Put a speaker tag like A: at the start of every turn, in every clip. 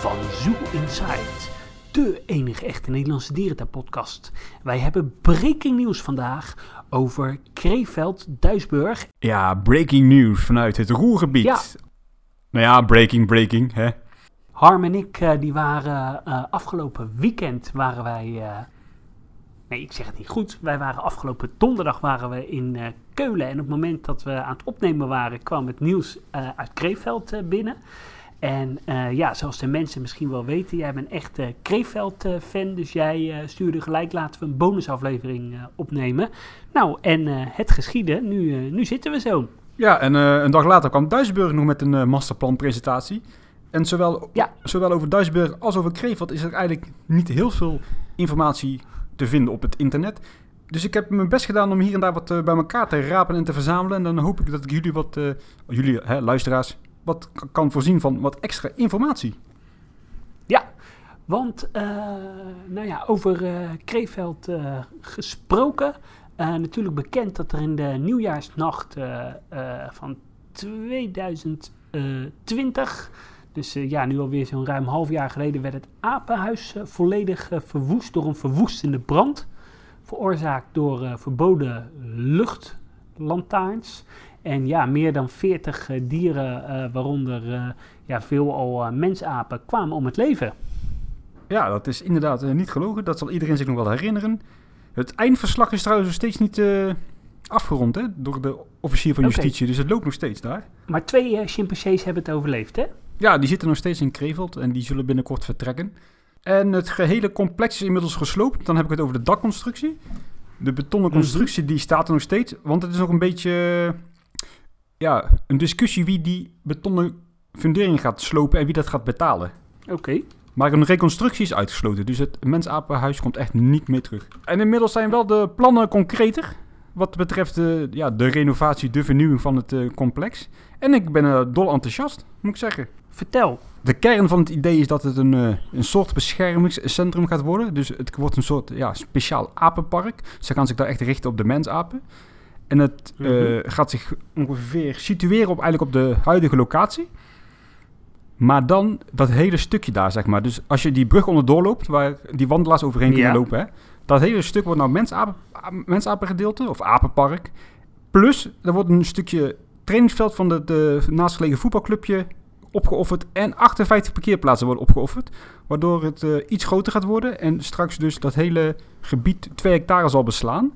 A: van Zoo Inside. De enige echte Nederlandse dierentuinpodcast. Wij hebben breaking news vandaag over Kreeveld Duisburg.
B: Ja, breaking news vanuit het Roergebied.
A: Ja.
B: Nou ja, breaking, breaking, hè.
A: Harm en ik eh, die waren eh, afgelopen weekend waren wij. eh, nee, ik zeg het niet goed. Wij waren afgelopen donderdag waren we in Keulen. En op het moment dat we aan het opnemen waren, kwam het nieuws uit Kreeveld binnen. En eh, ja, zoals de mensen misschien wel weten, jij bent echt eh Kreeveld-fan. dus jij eh, stuurde gelijk, laten we een bonusaflevering eh, opnemen. Nou, en eh, het geschieden, nu, eh, nu zitten we zo.
B: Ja, en eh, een dag later kwam Duisburg nog met een eh, masterplanpresentatie. En zowel,
A: Ja.
B: zowel over Duisburg als over Krefeld is er eigenlijk niet heel veel informatie te vinden op het internet. Dus ik heb mijn best gedaan om hier en daar wat eh, bij elkaar te rapen en te verzamelen. En dan hoop ik dat ik jullie wat, eh, jullie hè, luisteraars, wat kan voorzien van wat extra informatie.
A: Ja, want eh, nou ja, over eh Kreeveld eh, gesproken. natuurlijk bekend dat er in de nieuwjaarsnacht van 2020, dus ja, nu alweer zo'n ruim half jaar geleden, werd het apenhuis volledig verwoest door een verwoestende brand. Veroorzaakt door verboden luchtlantaarns. En ja, meer dan 40 eh, dieren, eh, waaronder eh, ja, veel al mensapen, kwamen om het leven.
B: Ja, dat is inderdaad niet gelogen. Dat zal iedereen zich nog wel herinneren. Het eindverslag is trouwens nog steeds niet afgerond hè, door de officier van justitie. Dus het loopt nog steeds daar.
A: Maar twee eh, chimpansees hebben het overleefd, hè?
B: Ja, die zitten nog steeds in Kreveld en die zullen binnenkort vertrekken. En het gehele complex is inmiddels gesloopt. Dan heb ik het over de dakconstructie. De betonnen constructie die staat er nog steeds. Want het is nog een beetje ja, een discussie wie die betonnen fundering gaat slopen en wie dat gaat betalen.
A: Oké.
B: Maar een reconstructie is uitgesloten, dus het mensapenhuis komt echt niet meer terug. En inmiddels zijn wel de plannen concreter wat betreft de, ja, de renovatie, de vernieuwing van het eh, complex. En ik ben eh, dol enthousiast, moet ik zeggen.
A: Vertel.
B: De kern van het idee is dat het een, eh, een soort beschermingscentrum gaat worden. Dus het wordt een soort ja, speciaal apenpark. Ze gaan zich daar echt richten op de mensapen. En het eh,
A: Mhm.
B: gaat zich ongeveer situeren op, eigenlijk op de huidige locatie. Maar dan dat hele stukje daar, zeg maar. Dus als je die brug onderdoor loopt, waar die wandelaars overheen kunnen lopen, hè, dat hele stuk wordt nou mensapen, mensapengedeelte of apenpark. Plus, er wordt een stukje trainingsveld van de, de naastgelegen voetbalclubje opgeofferd. En 58 parkeerplaatsen worden opgeofferd. Waardoor het eh, iets groter gaat worden. En straks dus dat hele gebied 2 hectare zal beslaan.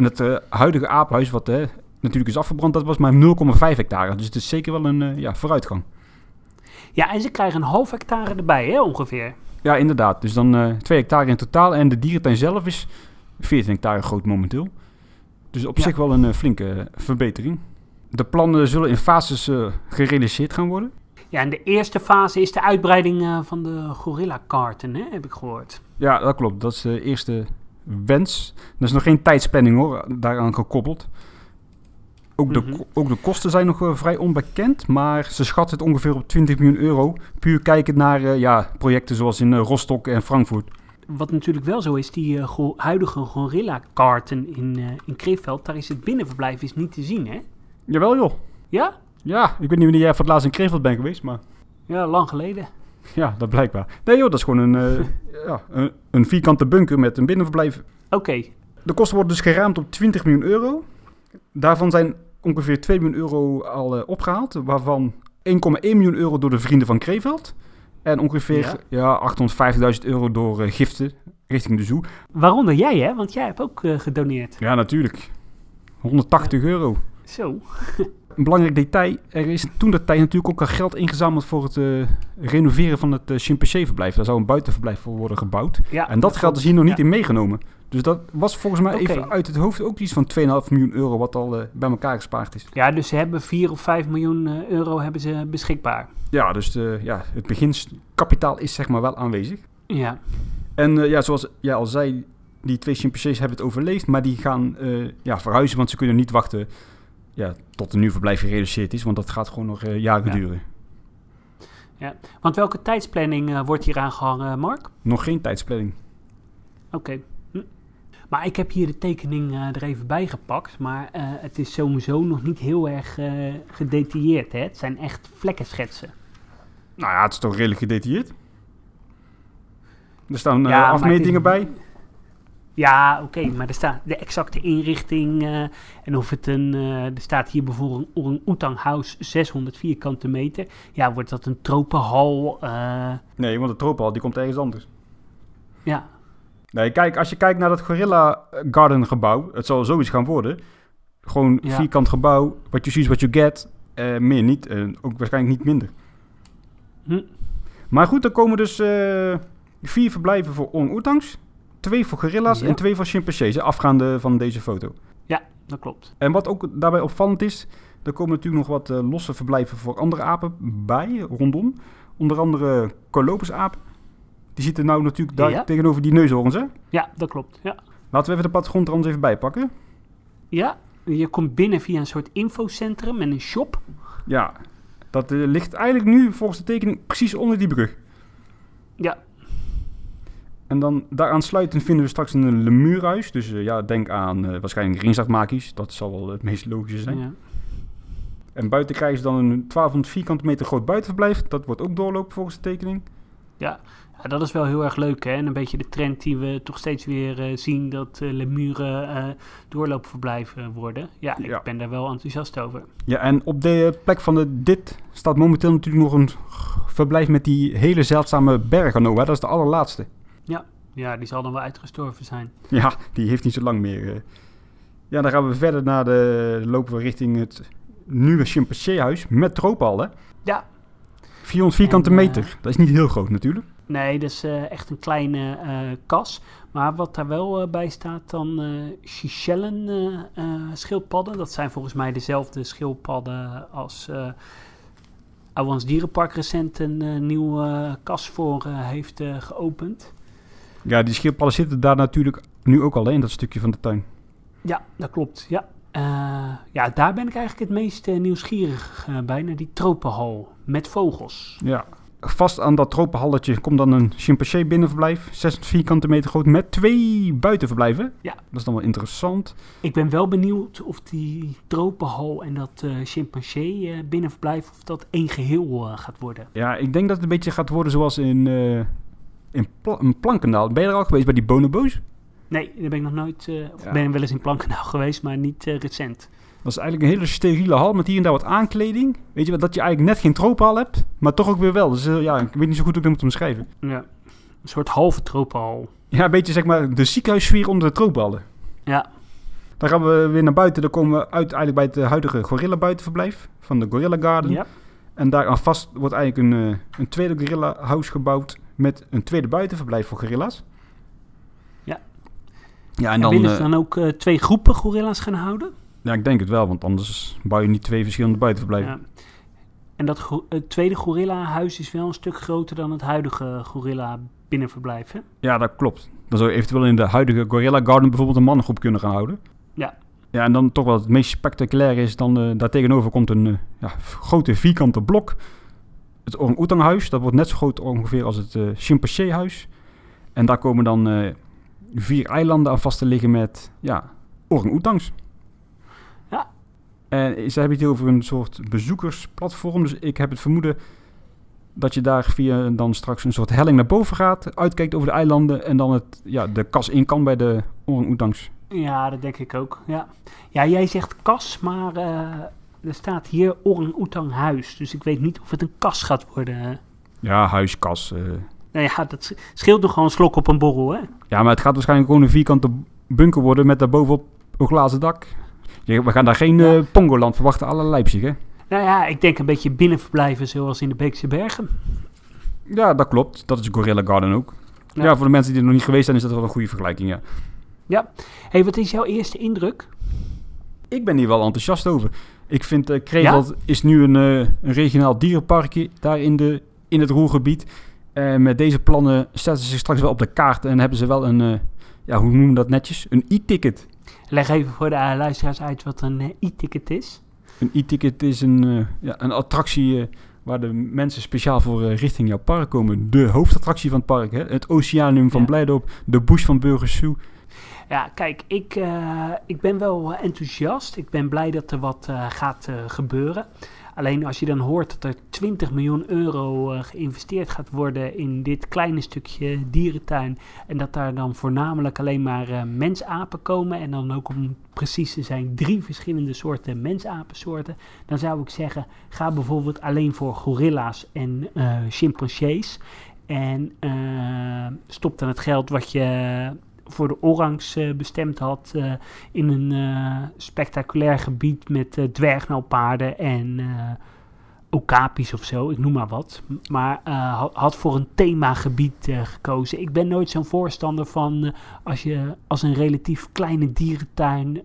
B: En het eh, huidige apenhuis, wat eh, natuurlijk is afgebrand, dat was maar 0,5 hectare. Dus het is zeker wel een eh, ja, vooruitgang.
A: Ja, en ze krijgen een half hectare erbij, hè, ongeveer.
B: Ja, inderdaad. Dus dan eh 2 hectare in totaal. En de dierentuin zelf is 14 hectare groot momenteel. Dus op
A: Ja.
B: zich wel een flinke verbetering. De plannen zullen in fases gerealiseerd gaan worden.
A: Ja, en de eerste fase is de uitbreiding van de gorilla-karten, heb ik gehoord.
B: Ja, dat klopt. Dat is de eerste wens. Er is nog geen tijdsplanning hoor, daaraan gekoppeld. Ook de,
A: Mhm.
B: ook de kosten zijn nog eh, vrij onbekend, maar ze schatten het ongeveer op 20 miljoen euro. Puur kijkend naar eh, ja, projecten zoals in eh, Rostock en Frankfurt.
A: Wat natuurlijk wel zo is, die go- huidige gorilla-karten in, eh in Kreeveld, daar is het binnenverblijf is niet te zien, hè?
B: Jawel joh.
A: Ja?
B: Ja, ik weet niet wanneer jij voor het laatst in Krefeld bent geweest, maar
A: Ja, lang geleden.
B: Ja, dat blijkbaar. Nee joh, dat is gewoon een, eh, ja, een, een vierkante bunker met een binnenverblijf.
A: Oké,
B: De kosten worden dus geraamd op 20 miljoen euro. Daarvan zijn ongeveer 2 miljoen euro al eh, opgehaald, waarvan 1,1 miljoen euro door de vrienden van Krefeld. En ongeveer ja. 850.000 euro door eh, giften richting de zoo.
A: waaronder jij, hè? Want jij hebt ook gedoneerd.
B: Ja, natuurlijk. 180 euro.
A: Zo.
B: Een belangrijk detail, er is toen dat tijd natuurlijk ook al geld ingezameld voor het eh, renoveren van het uh, chimpansee-verblijf. Daar zou een buitenverblijf voor worden gebouwd.
A: Ja,
B: En dat geld is hier nog niet
A: ja.
B: in meegenomen. Dus dat was volgens mij even uit het hoofd ook iets van 2,5 miljoen euro wat al eh, bij elkaar gespaard is.
A: Ja, dus ze hebben 4 of 5 miljoen euro hebben ze beschikbaar.
B: Ja, dus eh, ja, het beginskapitaal is zeg maar wel aanwezig.
A: Ja.
B: En ja, zoals jij al zei, die twee chimpansees hebben het overleefd, maar die gaan ja, verhuizen, want ze kunnen niet wachten ja, tot een nieuw verblijf gerealiseerd is, want dat gaat gewoon nog eh, jaren
A: Ja.
B: duren.
A: Want welke tijdsplanning eh, wordt hier aangehangen, Mark?
B: Nog geen tijdsplanning.
A: Oké. Hm. Maar ik heb hier de tekening eh, er even bij gepakt. Maar het is sowieso nog niet heel erg gedetailleerd. Hè? Het zijn echt vlekkenschetsen.
B: Nou ja, het is toch redelijk gedetailleerd. Er staan
A: Ja,
B: afmetingen bij.
A: Ja, oké, maar er staat de exacte inrichting eh, en of het een, eh, er staat hier bijvoorbeeld een orang-oetang house 600 vierkante meter. Ja, wordt dat een tropenhal? eh,
B: Nee, want de tropenhal die komt ergens anders.
A: ja,
B: Nee, kijk, als je kijkt naar dat Gorilla Garden gebouw, het zal zoiets gaan worden. Gewoon
A: Ja.
B: vierkant gebouw, what you see is what you get. Meer niet, ook waarschijnlijk niet minder.
A: Hm.
B: Maar goed, er komen dus vier verblijven voor orang-oetangs. Twee voor gorilla's
A: Ja.
B: en twee voor chimpansees, afgaande van deze foto.
A: dat klopt.
B: En wat ook daarbij opvallend is, er komen natuurlijk nog wat eh, losse verblijven voor andere apen bij, rondom. Onder andere Colopusapen. Die zitten nou natuurlijk daar
A: Ja.
B: tegenover die neushoorns, hè?
A: Ja, dat klopt. Ja.
B: Laten we even de plattegrond er anders even bij pakken.
A: ja, je komt binnen via een soort infocentrum met een shop.
B: Ja, dat eh, ligt eigenlijk nu volgens de tekening precies onder die brug.
A: Ja,
B: En dan daaraan sluitend vinden we straks een lemuurhuis. Dus eh, ja, denk aan eh, waarschijnlijk ringzachtmakies. Dat zal wel het meest logische zijn.
A: ja.
B: En buiten krijgen ze dan een 1200 vierkante meter groot buitenverblijf. Dat wordt ook doorlopen volgens de tekening.
A: Ja, dat is wel heel erg leuk. Hè? En een beetje de trend die we toch steeds weer eh, zien, dat lemuren doorloopverblijven worden. Ja, ik
B: Ja.
A: ben daar wel enthousiast over.
B: Ja, en op de plek van de dit staat momenteel natuurlijk nog een verblijf met die hele zeldzame berganoa. Dat is de allerlaatste.
A: Ja, die zal dan wel uitgestorven zijn.
B: Ja, die heeft niet zo lang meer. eh. Ja, dan gaan we verder naar de... lopen we richting het nieuwe chimpanseehuis met tropenhal, hè?
A: Ja.
B: 400 vierkante
A: En, eh,
B: meter. Dat is niet heel groot natuurlijk.
A: Nee, dat is eh, echt een kleine eh, kas. Maar wat daar wel bij staat, dan Seychellen eh, schildpadden. Dat zijn volgens mij dezelfde schildpadden als uh, Dierenpark recent een nieuwe kas voor heeft geopend.
B: Ja, die schildpadden zitten daar natuurlijk nu ook al in dat stukje van de tuin.
A: Ja, dat klopt. Ja. Eh, ja, daar ben ik eigenlijk het meest eh, nieuwsgierig eh, bij, naar die tropenhal met vogels.
B: Ja. Vast aan dat tropenhalletje komt dan een chimpansee binnenverblijf. 6 vierkante meter groot met twee buitenverblijven.
A: Ja.
B: Dat is dan wel interessant.
A: Ik ben wel benieuwd of die tropenhal en dat eh chimpansee binnenverblijf, of dat één geheel eh, gaat worden.
B: Ja, ik denk dat het een beetje gaat worden zoals in, in, Pla in Plankendaal. Ben je er al geweest bij die bonobo's?
A: Nee, daar ben ik nog nooit,
B: Ja.
A: ben wel eens in Plankendaal geweest, maar niet eh, recent.
B: Dat is eigenlijk een hele steriele hal met hier en daar wat aankleding. Weet je dat je eigenlijk net geen tropenhal hebt, maar toch ook weer wel. Dus eh, ja, ik weet niet zo goed hoe ik dat moet omschrijven.
A: Ja. Een soort halve tropenhal.
B: Ja, een beetje zeg maar de ziekenhuissfeer onder de tropenhallen.
A: Ja,
B: Dan gaan we weer naar buiten. Dan komen we uit eigenlijk bij het huidige gorilla buitenverblijf van de Gorilla Garden.
A: ja.
B: En daar aan vast wordt eigenlijk een, een tweede gorilla house gebouwd met een tweede buitenverblijf voor gorilla's.
A: Ja.
B: Ja, en
A: En,
B: dan,
A: willen
B: eh,
A: ze dan ook eh, twee groepen gorilla's gaan houden?
B: ja, ik denk het wel, want anders bouw je niet twee verschillende buitenverblijven.
A: Ja. En dat go- het tweede gorilla-huis is wel een stuk groter dan het huidige gorilla-binnenverblijf, hè?
B: Ja, dat klopt. Dan zou je eventueel in de huidige Gorilla Garden bijvoorbeeld een mannengroep kunnen gaan houden.
A: Ja.
B: Ja, en dan toch wel het meest spectaculair is, dan eh daar tegenover komt een eh, ja, grote vierkante blok. Het orang huis dat wordt net zo groot ongeveer als het eh chimpanseehuis. En daar komen dan eh, vier eilanden aan vast te liggen met, ja, orang-oetangs.
A: Ja.
B: En ze hebben het hier over een soort bezoekersplatform, dus ik heb het vermoeden dat je daar via dan straks een soort helling naar boven gaat, uitkijkt over de eilanden en dan het, ja, de kas in kan bij de orang-oetangs.
A: Ja, dat denk ik ook. Ja, ja jij zegt kas, maar eh, er staat hier orang-oetang huis. Dus ik weet niet of het een kas gaat worden.
B: Ja, huiskas. eh.
A: Nou ja, dat sch- scheelt nog gewoon een slok op een borrel, hè?
B: Ja, maar het gaat waarschijnlijk gewoon een vierkante bunker worden met daarbovenop een glazen dak. We gaan daar geen
A: Ja.
B: eh, Pongoland verwachten, alle Leipzig, hè?
A: Nou ja, ik denk een beetje binnenverblijven zoals in de Beekse Bergen.
B: Ja, dat klopt. Dat is Gorilla Garden ook. Ja.
A: Ja.
B: voor de mensen die er nog niet geweest zijn, is dat wel een goede vergelijking, ja.
A: hey, wat is jouw eerste indruk?
B: Ik ben hier wel enthousiast over. Ik vind eh Kreveld is nu een, eh, een regionaal dierenparkje daar in, de, in het Roergebied. Eh, met deze plannen zetten ze zich straks wel op de kaart en hebben ze wel een, ja, hoe noemen we dat netjes? Een e-ticket.
A: Leg even voor de luisteraars uit wat een e-ticket is.
B: Een e-ticket is een, ja, een attractie waar de mensen speciaal voor richting jouw park komen. De hoofdattractie van het park, hè? het Oceanum van
A: Ja.
B: Blijdorp, de Bush van Burgers Zoo.
A: Ja, kijk, ik, eh, ik ben wel enthousiast. Ik ben blij dat er wat eh, gaat eh, gebeuren. Alleen als je dan hoort dat er 20 miljoen euro geïnvesteerd gaat worden in dit kleine stukje dierentuin. En dat daar dan voornamelijk alleen maar mensapen komen. En dan ook om precies te zijn drie verschillende soorten mensapensoorten. Dan zou ik zeggen, ga bijvoorbeeld alleen voor gorilla's en chimpansees. En stop dan het geld wat je voor de orangs uh, bestemd had. Uh, in een uh, spectaculair gebied met uh, dwergnauwpaarden en okapis of zo, ik noem maar wat. Maar had voor een themagebied gekozen. Ik ben nooit zo'n voorstander van als je als een relatief kleine dierentuin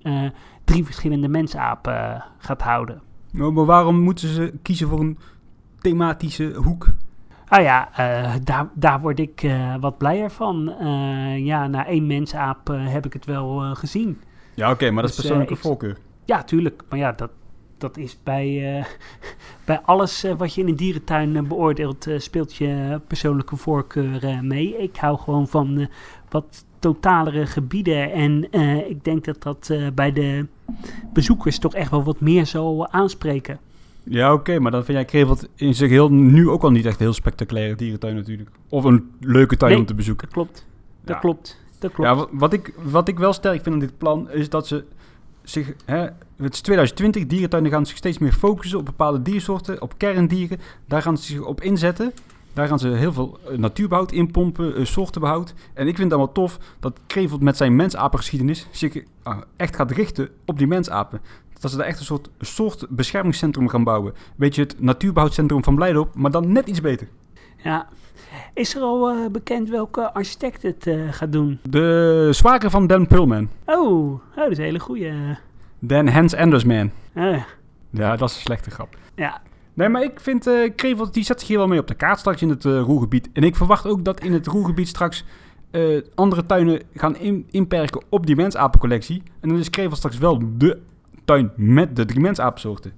A: drie verschillende mensapen gaat houden.
B: Nou, maar waarom moeten ze kiezen voor een thematische hoek?
A: Ah ja, uh, daar, daar word ik uh, wat blijer van. Uh, ja, na één mensaap heb ik het wel gezien.
B: Ja, oké, okay, maar dat is dus, persoonlijke voorkeur.
A: Ja, tuurlijk. Maar ja, dat, dat is bij, bij alles wat je in een dierentuin beoordeelt, speelt je persoonlijke voorkeur mee. Ik hou gewoon van wat totalere gebieden. En ik denk dat dat bij de bezoekers toch echt wel wat meer zal aanspreken.
B: Ja, oké, maar dan vind jij Kreveld in zich heel nu ook al niet echt een heel spectaculaire dierentuin natuurlijk. Of een leuke tuin om te bezoeken.
A: dat klopt. Dat klopt. Dat klopt.
B: Ja, wat ik, wat ik wel sterk vind aan dit plan is dat ze zich, hè, het is 2020, dierentuinen gaan zich steeds meer focussen op bepaalde diersoorten, op kerndieren. Daar gaan ze zich op inzetten. Daar gaan ze heel veel uh, natuurbehoud inpompen, uh, soortenbehoud. En ik vind het allemaal tof dat Kreveld met zijn mensapengeschiedenis zich uh, echt gaat richten op die mensapen dat ze daar echt een soort, soort beschermingscentrum gaan bouwen. Beetje het natuurbehoudcentrum van Blijdorp, maar dan net iets beter.
A: Ja. Is er al uh, bekend welke architect het uh, gaat doen?
B: De zwager van Dan Pullman.
A: Oh, oh dat is een hele goeie.
B: Dan Hans Andersman.
A: Uh.
B: Ja, dat is een slechte grap.
A: Ja.
B: Nee, maar ik vind uh, die zet zich hier wel mee op de kaart straks in het Roergebied. En ik verwacht ook dat in het Roergebied straks andere tuinen gaan in, inperken op die mensapencollectie. En dan is Kreveld straks wel de tuin met de drie mensapensoorten.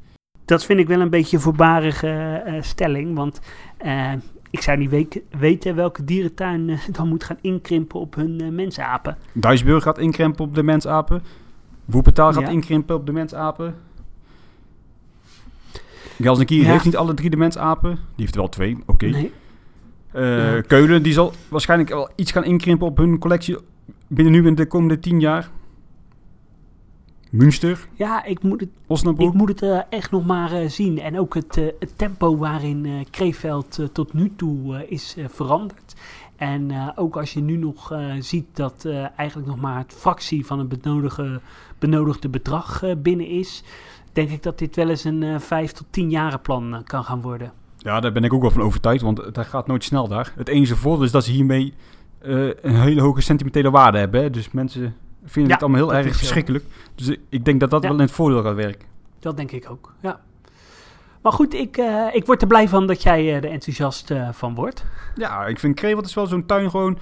A: Dat vind ik wel een beetje een voorbarige uh, stelling, want uh, ik zou niet we weten welke dierentuin uh, dan moet gaan inkrimpen op hun mensapen.
B: Duisburg gaat inkrimpen op de mensapen. Woepetaal gaat ja. inkrimpen op de mensapen. Gelsenkier ja. heeft niet alle drie de mensapen. Die heeft wel twee, oké. Okay. Nee. Ja. Keulen die zal waarschijnlijk wel iets gaan inkrimpen op hun collectie binnen nu en de komende tien jaar. Münster?
A: Ja, ik moet het, ik moet het uh, echt nog maar uh, zien. En ook het, uh, het tempo waarin Kreeveld tot nu toe is veranderd. En ook als je nu nog ziet dat eigenlijk nog maar het fractie van het benodigde, benodigde bedrag binnen is, denk ik dat dit wel eens een vijf tot tien jaren plan kan gaan worden.
B: Ja, daar ben ik ook wel van overtuigd, want het gaat nooit snel daar. Het enige voordeel is dat ze hiermee een hele hoge sentimentele waarde hebben. Hè? Dus mensen vinden ja, het allemaal heel erg verschrikkelijk. Dus ik denk dat dat wel in het voordeel gaat werken.
A: Dat denk ik ook, ja. Maar goed, ik, uh, ik word er blij van dat jij er enthousiast uh, van wordt.
B: Ja, ik vind Krevelt is wel zo'n tuin gewoon...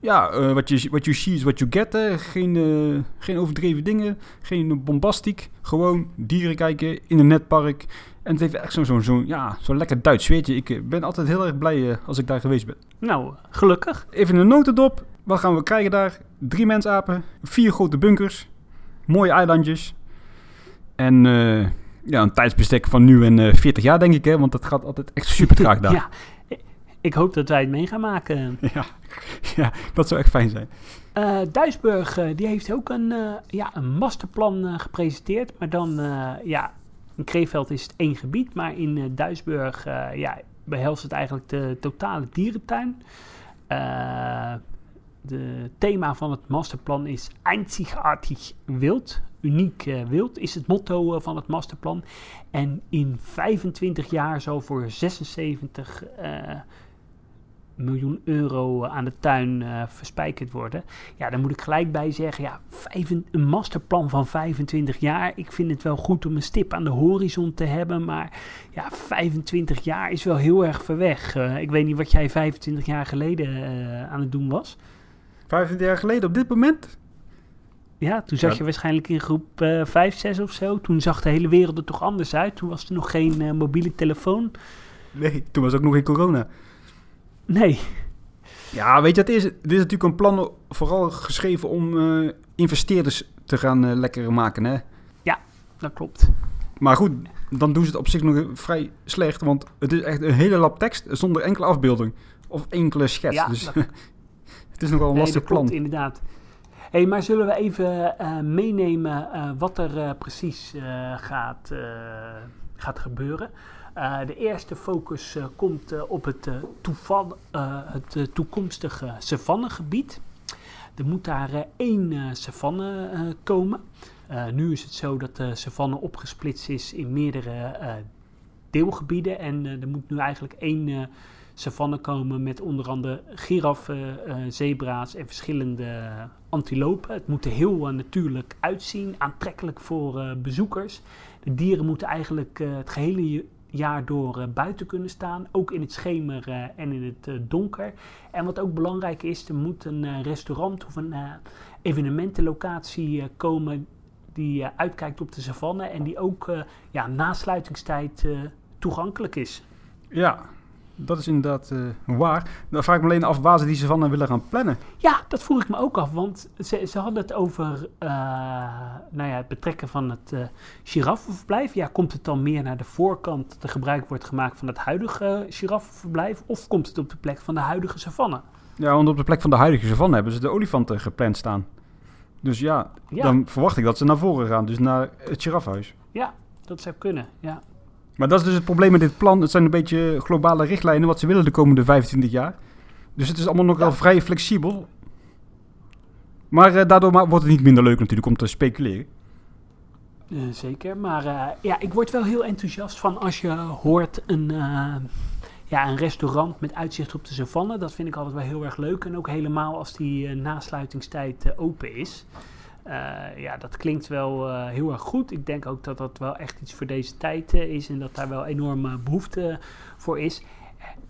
B: Ja, uh, wat you, what you see is what you get. Hè. Geen, geen overdreven dingen, geen bombastiek. Gewoon dieren kijken in een netpark. En het heeft echt zo'n zo, zo, ja, zo lekker Duits zweetje. Ik ben altijd heel erg blij als ik daar geweest ben.
A: Nou, gelukkig.
B: Even een notendop. Wat gaan we krijgen daar? Drie mensapen, vier grote bunkers, mooie eilandjes. En uh, ja, een tijdsbestek van nu en uh, eh, 40 jaar, denk ik, hè? Want dat gaat altijd echt super traag daar.
A: ja, ik hoop dat wij het mee gaan maken.
B: Ja, ja dat zou echt fijn zijn.
A: Uh, Duisburg, die heeft ook een, ja, een masterplan gepresenteerd. Maar dan, ja, in Kreeveld is het één gebied. Maar in Duisburg, ja, behelst het eigenlijk de totale dierentuin. De thema van het masterplan is einzigartig wild. Uniek uh, wild is het motto uh, van het masterplan. En in 25 jaar zal voor 76 uh, eh, miljoen euro aan de tuin verspijkerd worden. Ja, dan moet ik gelijk bij zeggen, ja, een masterplan van 25 jaar. Ik vind het wel goed om een stip aan de horizon te hebben, maar ja, 25 jaar is wel heel erg ver weg. ik weet niet wat jij 25 jaar geleden aan het doen was.
B: 25 jaar geleden op dit moment?
A: Ja, toen zat je waarschijnlijk in groep uh, 5, 6 of zo. Toen zag de hele wereld er toch anders uit. Toen was er nog geen uh, mobiele telefoon.
B: Nee, toen was ook nog geen corona.
A: Nee.
B: Ja, weet je, het is, dit is natuurlijk een plan vooral geschreven om uh, investeerders te gaan uh, lekker maken, hè?
A: Ja, dat klopt.
B: Maar goed, dan doen ze het op zich nog vrij slecht. Want het is echt een hele lap tekst zonder enkele afbeelding. Of enkele schets.
A: Ja,
B: dus
A: dat-
B: is nogal een
A: Nee,
B: lastig
A: dat klopt,
B: plan.
A: inderdaad. hey, maar zullen we even eh, meenemen eh, wat er eh, precies gaat, gaat gebeuren? De eerste focus komt op het, toeval, het toekomstige savannegebied. Er moet daar één savanne komen. Nu is het zo dat de savanne opgesplitst is in meerdere deelgebieden. En er moet nu eigenlijk één eh, savanne komen met onder andere giraffen, eh, zebra's en verschillende antilopen. Het moet er heel eh, natuurlijk uitzien, aantrekkelijk voor eh, bezoekers. De dieren moeten eigenlijk eh, het gehele je- jaar door eh, buiten kunnen staan, ook in het schemer eh, en in het eh, donker. En wat ook belangrijk is, er moet een eh, restaurant of een eh, evenementenlocatie eh, komen die eh, uitkijkt op de savanne en die ook eh, ja, na sluitingstijd eh, toegankelijk is.
B: Ja, dat is inderdaad eh, waar. Dan vraag ik me alleen af waar ze die savanne willen gaan plannen.
A: Ja, dat vroeg ik me ook af, want ze, ze hadden het over eh, nou ja, het betrekken van het eh giraffenverblijf. Ja, komt het dan meer naar de voorkant dat er gebruik wordt gemaakt van het huidige giraffenverblijf of komt het op de plek van de huidige savanne?
B: Ja, want op de plek van de huidige savanne hebben ze de olifanten gepland staan. Dus ja,
A: Ja,
B: dan verwacht ik dat ze naar voren gaan, dus naar het giraffenhuis.
A: dat zou kunnen, ja.
B: Maar dat is dus het probleem met dit plan. Het zijn een beetje globale richtlijnen wat ze willen de komende 25 jaar. Dus het is allemaal nog wel
A: Ja.
B: vrij flexibel. Maar eh, daardoor wordt het niet minder leuk natuurlijk om te speculeren.
A: Eh, zeker, maar eh, ja, ik word wel heel enthousiast van als je hoort een, ja, een restaurant met uitzicht op de savanne. Dat vind ik altijd wel heel erg leuk. En ook helemaal als die nasluitingstijd open is. Eh, ja, dat klinkt wel eh, heel erg goed. Ik denk ook dat dat wel echt iets voor deze tijd eh, is en dat daar wel enorme behoefte voor is.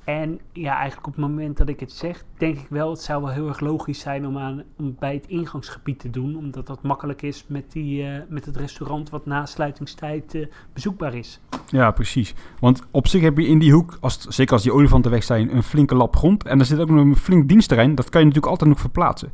A: En ja, eigenlijk op het moment dat ik het zeg, denk ik wel, het zou wel heel erg logisch zijn om, aan, bij het ingangsgebied te doen. Omdat dat makkelijk is met, die, met het restaurant wat na sluitingstijd bezoekbaar is.
B: Ja, precies. Want op zich heb je in die hoek, als zeker als die olifanten weg zijn, een flinke lap grond. En er zit ook nog een flink dienstterrein. Dat kan je natuurlijk altijd nog verplaatsen.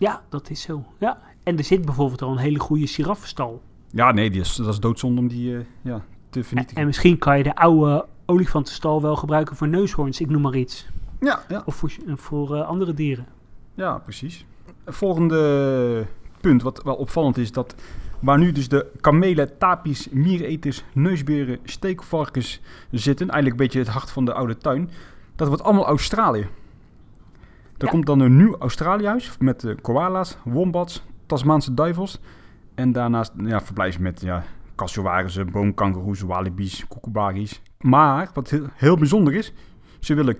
A: Ja, dat is zo. Ja. En er zit bijvoorbeeld al een hele goede giraffenstal.
B: Ja, nee, die is, dat is doodzonde om die eh, ja, te
A: En,
B: vernietigen.
A: en misschien kan je de oude olifantenstal wel gebruiken voor neushoorns, ik noem maar iets.
B: ja, ja.
A: Of voor, voor eh, andere dieren.
B: Ja, precies. Het volgende punt, wat wel opvallend is, dat waar nu dus de kamelen, tapies, miereters, neusberen, steekvarkens zitten, eigenlijk een beetje het hart van de oude tuin, dat wordt allemaal Australië. Er komt dan een nieuw Australiëhuis met de koala's, wombats, Tasmaanse duivels en daarnaast ja, verblijf je met ja, cassowarussen, boomkangeroes, walibi's, koekoebaris. Maar, wat heel, heel bijzonder is, ze willen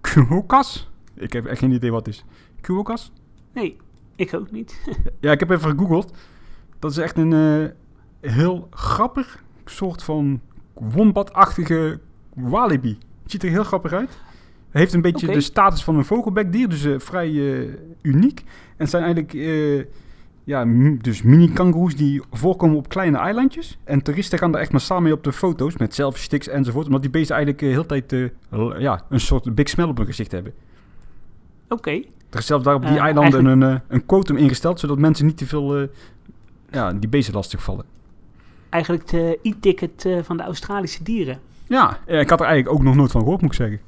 B: kuokas. Ik heb echt geen idee wat het is. Kuokas?
A: Nee, ik ook niet.
B: Ja, ik heb even gegoogeld. Dat is echt een eh, heel grappig soort van wombatachtige walibi. Het ziet er heel grappig uit. Het heeft een beetje de status van een vogelbekdier, dus eh, vrij eh, uniek. En het zijn eigenlijk eh, ja, dus mini-kangoeroes die voorkomen op kleine eilandjes. En toeristen gaan daar echt massaal mee op de foto's met selfie sticks enzovoort. Omdat die beesten eigenlijk de hele tijd ja, een soort big smell op hun gezicht hebben.
A: Oké,
B: Er is zelfs daar op die eilanden een, een quotum ingesteld, zodat mensen niet te veel ja, die beesten lastig vallen.
A: eigenlijk de e-ticket van de Australische dieren.
B: Ja, ik had er eigenlijk ook nog nooit van gehoord, moet ik zeggen.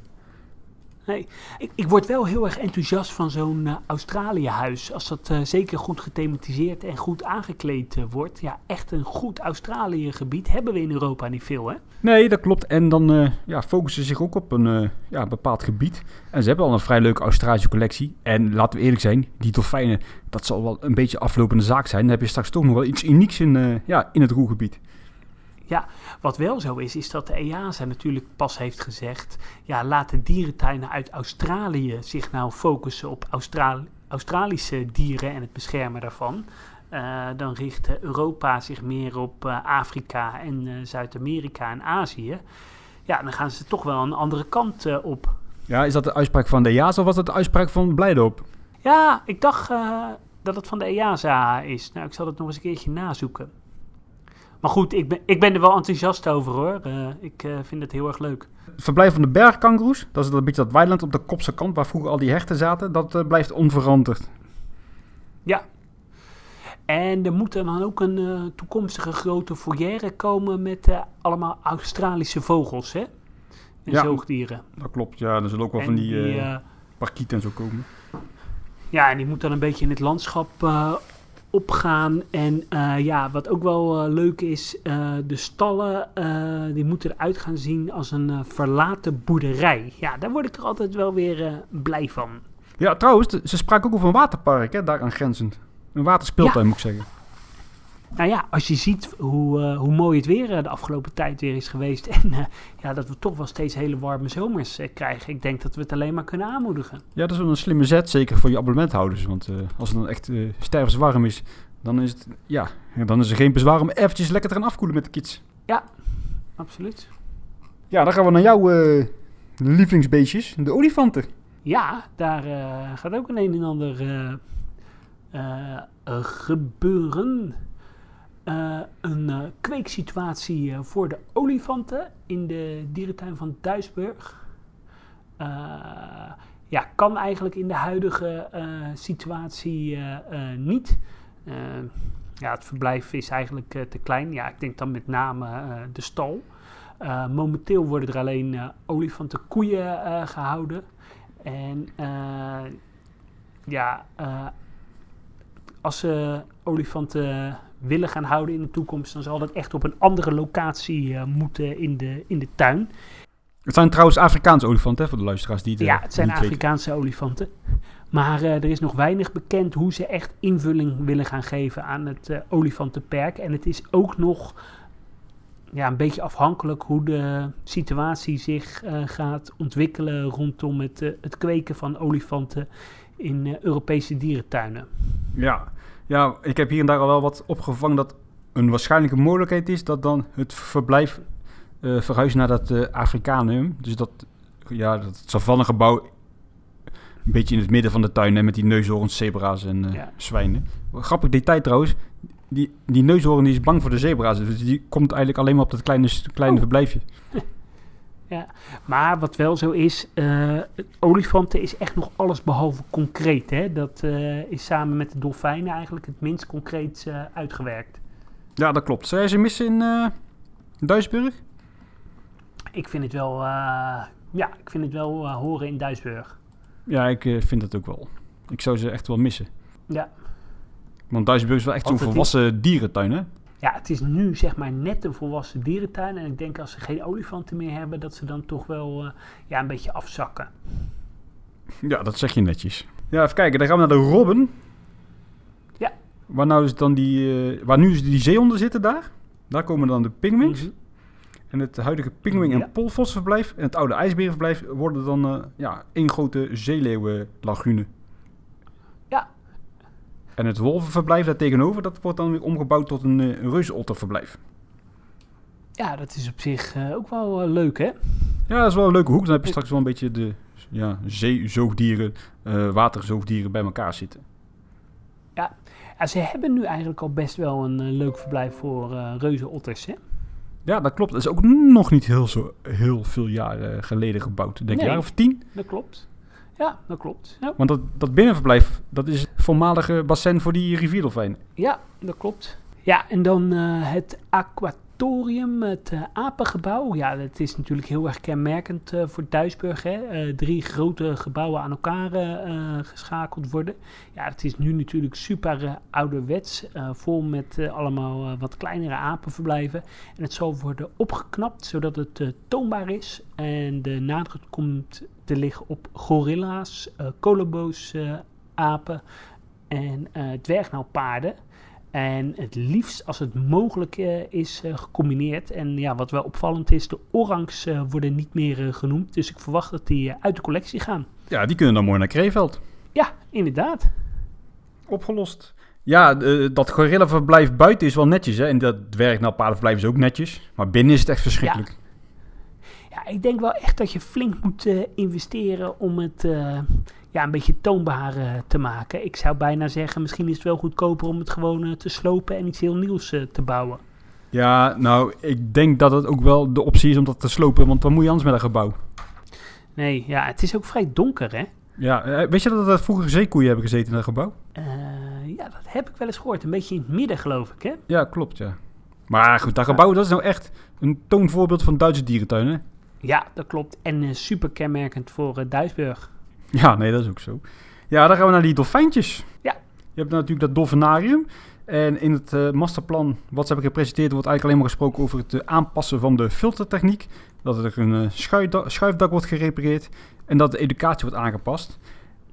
A: Ik, ik word wel heel erg enthousiast van zo'n eh, Australië-huis. Als dat eh, zeker goed gethematiseerd en goed aangekleed eh, wordt. Ja, echt een goed Australië-gebied hebben we in Europa niet veel, hè?
B: Nee, dat klopt. En dan ja, focussen ze zich ook op een ja, bepaald gebied. En ze hebben al een vrij leuke Australische collectie. En laten we eerlijk zijn, die dolfijnen, dat zal wel een beetje aflopende zaak zijn. Dan heb je straks toch nog wel iets unieks in, ja, in het roergebied.
A: Wat wel zo is, is dat de EASA natuurlijk pas heeft gezegd... ja, laat de dierentuinen uit Australië zich nou focussen op Austral- Australische dieren en het beschermen daarvan. Eh, dan richt Europa zich meer op eh, Afrika en eh, Zuid-Amerika en Azië. Ja, dan gaan ze toch wel een andere kant op.
B: Ja, is dat de uitspraak van de JAS of was dat de uitspraak van Blijdorp?
A: Ja, ik dacht dat het van de EASA is. Nou, ik zal het nog eens een keertje nazoeken. Maar goed, ik ben, ik ben er wel enthousiast over hoor. Eh, ik eh, vind het heel erg leuk.
B: Het verblijf van de bergkangoeroes, dat is een beetje dat weiland op de kopse kant waar vroeger al die herten zaten, dat eh, blijft onveranderd.
A: En er moet dan ook een toekomstige grote foyer komen met allemaal Australische vogels, hè? En
B: Ja.
A: zoogdieren.
B: Dat klopt, ja. Er zullen ook wel
A: En
B: van die,
A: die,
B: parkieten en zo komen.
A: Ja, en die moet dan een beetje in het landschap opgaan. En eh, ja, wat ook wel eh, leuk is, eh, de stallen, die moeten eruit gaan zien als een verlaten boerderij. Ja, daar word ik er altijd wel weer blij van.
B: Ja, trouwens, ze spraken ook over een waterpark, hè, daar aan grenzend. Een waterspeeltuin, moet ik zeggen.
A: Nou ja, als je ziet hoe, eh, hoe mooi het weer eh, de afgelopen tijd weer is geweest. En eh, ja, dat we toch wel steeds hele warme zomers krijgen. Ik denk dat we het alleen maar kunnen aanmoedigen.
B: Ja, dat is wel een slimme zet, zeker voor je abonnementhouders. Want als het dan echt eh stervenswarm is, dan is, het, ja, dan is er geen bezwaar om eventjes lekker te gaan afkoelen met de kids.
A: Absoluut.
B: Ja, dan gaan we naar jouw lievelingsbeestjes, de olifanten.
A: Ja, daar gaat ook een een en ander gebeuren. Eh, een eh, kweeksituatie eh, voor de olifanten in de dierentuin van Duisburg. Ja, kan eigenlijk in de huidige situatie niet. Ja, het verblijf is eigenlijk te klein. Ja, ik denk dan met name de stal. Momenteel worden er alleen olifanten koeien eh, gehouden. En ja, als ze olifanten willen gaan houden in de toekomst, dan zal dat echt op een andere locatie eh, moeten in de, in de tuin.
B: Het zijn trouwens Afrikaanse olifanten, hè, voor de luisteraars die het,
A: ja, het zijn
B: weten.
A: Afrikaanse olifanten. Maar eh, er is nog weinig bekend hoe ze echt invulling willen gaan geven aan het eh, olifantenperk. En het is ook nog ja, een beetje afhankelijk hoe de situatie zich gaat ontwikkelen rondom het, het kweken van olifanten in Europese dierentuinen.
B: Ja. Ja, ik heb hier en daar al wel wat opgevangen dat een waarschijnlijke mogelijkheid is dat dan het verblijf eh verhuist naar dat eh Afrikanum. Dus dat, ja, dat savannegebouw een beetje in het midden van de tuin hè, met die neushoorns, zebra's en eh,
A: Ja.
B: zwijnen. Grappig detail trouwens, die, die neushoorn die is bang voor de zebra's, dus die komt eigenlijk alleen maar op dat kleine, kleine
A: Oh.
B: verblijfje.
A: Maar wat wel zo is, eh, olifanten is echt nog alles behalve concreet. Hè? Dat eh, is samen met de dolfijnen eigenlijk het minst concreet eh, uitgewerkt.
B: Ja, dat klopt. Zou jij ze missen in eh Duisburg?
A: Ik vind het wel, eh, ja, ik vind het wel horen in Duisburg.
B: Ja, ik vind het ook wel. Ik zou ze echt wel missen.
A: Ja.
B: Want Duisburg is wel echt zo'n volwassen dierentuin, hè?
A: Ja, het is nu zeg maar net een volwassen dierentuin. En ik denk als ze geen olifanten meer hebben, dat ze dan toch wel eh, ja, een beetje afzakken.
B: Ja, dat zeg je netjes. Ja, even kijken. Dan gaan we naar de robben.
A: Ja.
B: Waar, nou is dan die, eh, waar nu is die zeehonden zitten daar. Daar komen dan de pinguïns.
A: Mhm.
B: En het huidige pinguïn-
A: Ja.
B: en polvosverblijf en het oude ijsberenverblijf worden dan eh, ja, één grote zeeleeuwenlagune. En het wolvenverblijf daartegenover, dat wordt dan weer omgebouwd tot een uh, reuzenotterverblijf.
A: Ja, dat is op zich eh, ook wel eh, leuk, hè?
B: Ja, dat is wel een leuke hoek. Dan heb je straks wel een beetje de ja, zeezoogdieren, eh, waterzoogdieren bij elkaar zitten.
A: Ja, ze hebben nu eigenlijk al best wel een eh, leuk verblijf voor eh reuzenotters, hè?
B: Ja, dat klopt. Dat is ook nog niet heel, zo, heel veel jaren geleden gebouwd. Denk ik,
A: Nee.
B: jaar of tien.
A: Dat klopt. Ja, dat klopt. Ja,
B: Want dat, dat binnenverblijf, dat is het voormalige bassin voor die rivierdolfijnen.
A: ja dat klopt. Ja, en dan eh, het aquatorium, het eh, apengebouw. Ja, dat is natuurlijk heel erg kenmerkend eh, voor Duisburg. Hè? Drie grote gebouwen aan elkaar geschakeld worden. Ja, het is nu natuurlijk super ouderwets. vol met allemaal wat kleinere apenverblijven. En het zal worden opgeknapt, zodat het toonbaar is. En de nadruk komt te liggen op gorilla's, eh kolobo's, eh, apen en eh dwergnauwpaarden. En het liefst als het mogelijk eh, is eh, gecombineerd. En ja, wat wel opvallend is, de orangs worden niet meer eh, genoemd. Dus ik verwacht dat die uit de collectie gaan.
B: Ja, die kunnen dan mooi naar Kreeveld.
A: Ja, inderdaad.
B: Opgelost. Ja, dat gorillaverblijf buiten is wel netjes, hè. En dat dwergnauwpaardenverblijf is ook netjes. Maar binnen is het echt verschrikkelijk.
A: Ja, ik denk wel echt dat je flink moet eh, investeren om het eh, ja, een beetje toonbaar eh, te maken. Ik zou bijna zeggen, misschien is het wel goedkoper om het gewoon te slopen en iets heel nieuws te bouwen.
B: Ja, nou, ik denk dat het ook wel de optie is om dat te slopen. Want wat moet je anders met een gebouw?
A: Nee, ja, het is ook vrij donker, hè?
B: Ja, weet je dat er vroeger zeekoeien hebben gezeten in dat gebouw?
A: Ja, dat heb ik wel eens gehoord. Een beetje in het midden, geloof ik, hè?
B: Ja, klopt, ja. Maar goed, dat gebouw dat is nou echt een toonvoorbeeld van Duitse dierentuin, hè?
A: Ja, dat klopt. En eh, super kenmerkend voor eh, Duisburg.
B: Ja, nee, dat is ook zo. Ja, dan gaan we naar die dolfijntjes.
A: Ja.
B: Je hebt natuurlijk dat dolfinarium. En in het eh, masterplan wat ze hebben gepresenteerd... wordt eigenlijk alleen maar gesproken over het aanpassen van de filtertechniek. Dat er een eh, schuifda- schuifdak wordt gerepareerd. En dat de educatie wordt aangepast.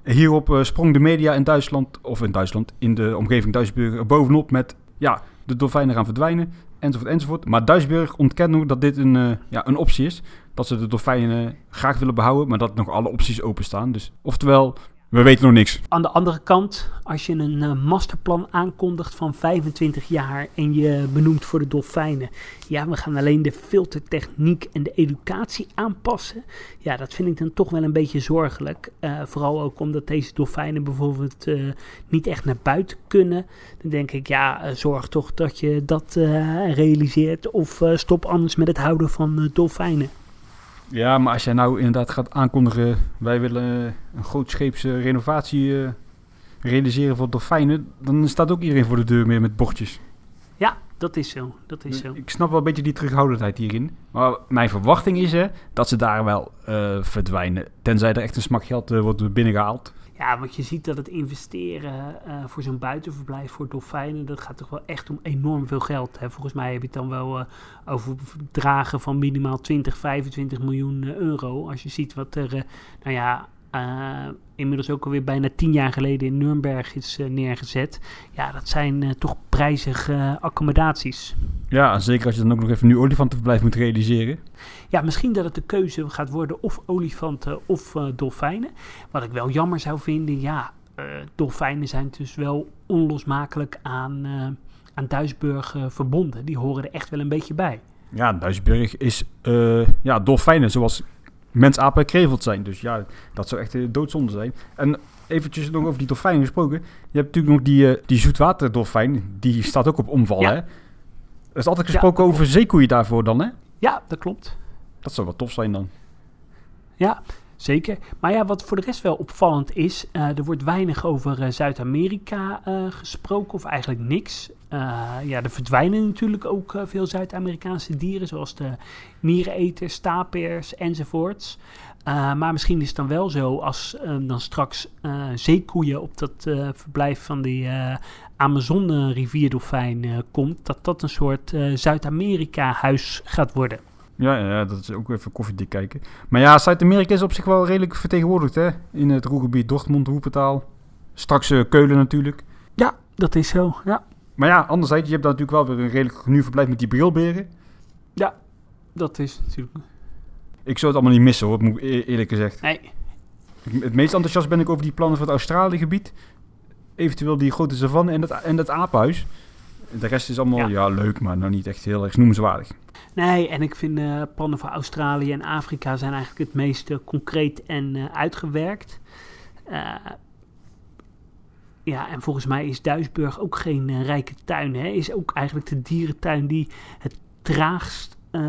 B: Hierop sprong de media in Duitsland, of in Duitsland, in de omgeving Duisburg er bovenop met... Ja, de dolfijnen gaan verdwijnen, enzovoort, enzovoort. Maar Duisburg ontkent nog dat dit een, eh, ja, een optie is. Dat ze de dolfijnen graag willen behouden, maar dat nog alle opties openstaan. Dus oftewel, we weten nog niks.
A: Aan de andere kant, als je een eh, masterplan aankondigt van 25 jaar en je benoemt voor de dolfijnen, ja, we gaan alleen de filtertechniek en de educatie aanpassen. Ja, dat vind ik dan toch wel een beetje zorgelijk. Eh, vooral ook omdat deze dolfijnen bijvoorbeeld eh, niet echt naar buiten kunnen. Dan denk ik, ja, zorg toch dat je dat realiseert of stop anders met het houden van dolfijnen.
B: Ja, maar als jij nou inderdaad gaat aankondigen... wij willen eh, een grootscheepse renovatie eh, realiseren voor dolfijnen... dan staat ook iedereen voor de deur meer met bordjes.
A: Ja, dat is zo. Dat is zo.
B: Ik snap wel een beetje die terughoudendheid hierin. Maar mijn verwachting is hè, dat ze daar wel eh, verdwijnen. Tenzij er echt een smak geld wordt binnengehaald.
A: Ja, want je ziet dat het investeren eh, voor zo'n buitenverblijf voor dolfijnen, dat gaat toch wel echt om enorm veel geld. Hè? Volgens mij heb je het dan wel eh, over van minimaal 20, 25 miljoen eh, euro. Als je ziet wat er, nou ja, inmiddels ook alweer bijna tien jaar geleden in Nuremberg is neergezet. Ja, dat zijn toch prijzige accommodaties.
B: Ja, zeker als je dan ook nog even nu olifantenverblijf moet realiseren.
A: Ja, misschien dat het de keuze gaat worden of olifanten of eh, dolfijnen. Wat ik wel jammer zou vinden, ja, eh, dolfijnen zijn dus wel onlosmakelijk aan, eh, aan Duisburg verbonden. Die horen er echt wel een beetje bij.
B: Ja, Duisburg is ja, dolfijnen zoals mens, apen en krevelt zijn. Dus ja, dat zou echt een doodzonde zijn. En eventjes nog over die dolfijnen gesproken. Je hebt natuurlijk nog die, die zoetwaterdolfijn. Die staat ook op omval,
A: Ja.
B: hè? Er is altijd gesproken over zeekoeien daarvoor dan, hè?
A: Ja, dat klopt.
B: Dat zou wel tof zijn dan.
A: Ja, zeker. Maar ja, wat voor de rest wel opvallend is, eh, er wordt weinig over eh, Zuid-Amerika eh, gesproken, of eigenlijk niks. Ja, er verdwijnen natuurlijk ook veel Zuid-Amerikaanse dieren, zoals de miereneters, tapirs enzovoorts. Maar misschien is het dan wel zo, als dan straks zeekoeien op dat verblijf van die Amazone-rivierdolfijn komt, dat dat een soort Zuid-Amerika-huis gaat worden.
B: Ja, ja, ja, dat is ook even koffiedik kijken. Maar ja, Zuid-Amerika is op zich wel redelijk vertegenwoordigd, hè? In het Roergebied, Dortmund, Roepetaal. Straks eh, Keulen natuurlijk.
A: Ja, dat is zo, ja.
B: Maar ja, anderzijds, je hebt daar natuurlijk wel weer een redelijk nieuw verblijf met die brilberen.
A: Dat is natuurlijk.
B: Ik zou het allemaal niet missen, hoor, moet e- eerlijk gezegd.
A: Nee,
B: Het meest enthousiast ben ik over die plannen voor het Australië-gebied. Eventueel die grote savanne en dat, en dat apenhuis. De rest is allemaal,
A: Ja.
B: ja. leuk, maar nou niet echt heel erg noemenswaardig.
A: nee, en ik vind eh plannen voor Australië en Afrika zijn eigenlijk het meest eh, concreet en eh, uitgewerkt. Eh, ja, en volgens mij is Duisburg ook geen rijke tuin. Hè? Is ook eigenlijk de dierentuin die het traagst eh,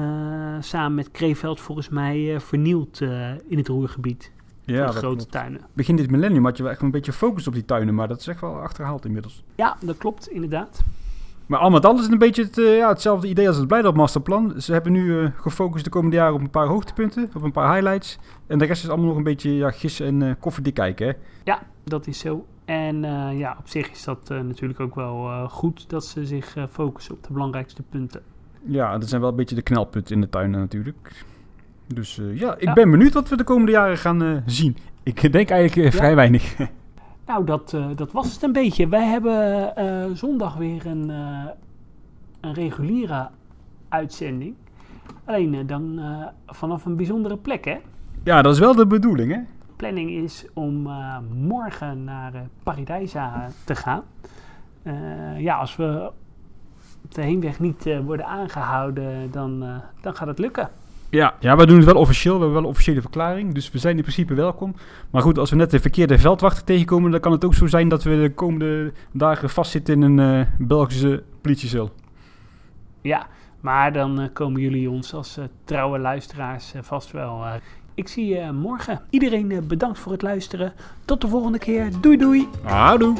A: samen met Kreeveld volgens mij eh, vernielt eh, in het Roergebied.
B: Ja,
A: de grote
B: klopt.
A: tuinen.
B: Begin dit millennium had je wel echt een beetje focus op die tuinen, maar dat is echt wel achterhaald inmiddels.
A: Ja, dat klopt inderdaad.
B: Maar al met al is een beetje het, eh, ja, hetzelfde idee als het Blijdorp Masterplan. Ze hebben nu eh, gefocust de komende jaren op een paar hoogtepunten, op een paar highlights. En de rest is allemaal nog een beetje ja, gissen en eh, koffiedik kijken. Hè?
A: Ja, dat is zo. En ja, op zich is dat natuurlijk ook wel goed dat ze zich focussen op de belangrijkste punten.
B: Ja, dat zijn wel een beetje de knelpunten in de tuinen natuurlijk. Dus ja, ik
A: Ja.
B: ben benieuwd wat we de komende jaren gaan zien. Ik denk eigenlijk vrij weinig.
A: Nou, dat, eh, dat was het een beetje. Wij hebben eh, zondag weer een, eh, een reguliere uitzending. Alleen dan vanaf een bijzondere plek, hè?
B: ja, dat is wel de bedoeling, hè?
A: De planning is om morgen naar Paradijsa te gaan. Ja, als we op de heenweg niet worden aangehouden, dan, dan gaat het lukken.
B: Ja, ja, we doen het wel officieel. We hebben wel een officiële verklaring. Dus we zijn in principe welkom. Maar goed, als we net de verkeerde veldwachter tegenkomen... dan kan het ook zo zijn dat we de komende dagen vastzitten in een eh, Belgische politiecel.
A: Ja, maar dan eh, komen jullie ons als eh, trouwe luisteraars vast wel ik zie je morgen. Iedereen bedankt voor het luisteren. Tot de volgende keer. Doei doei.
B: Houdoe.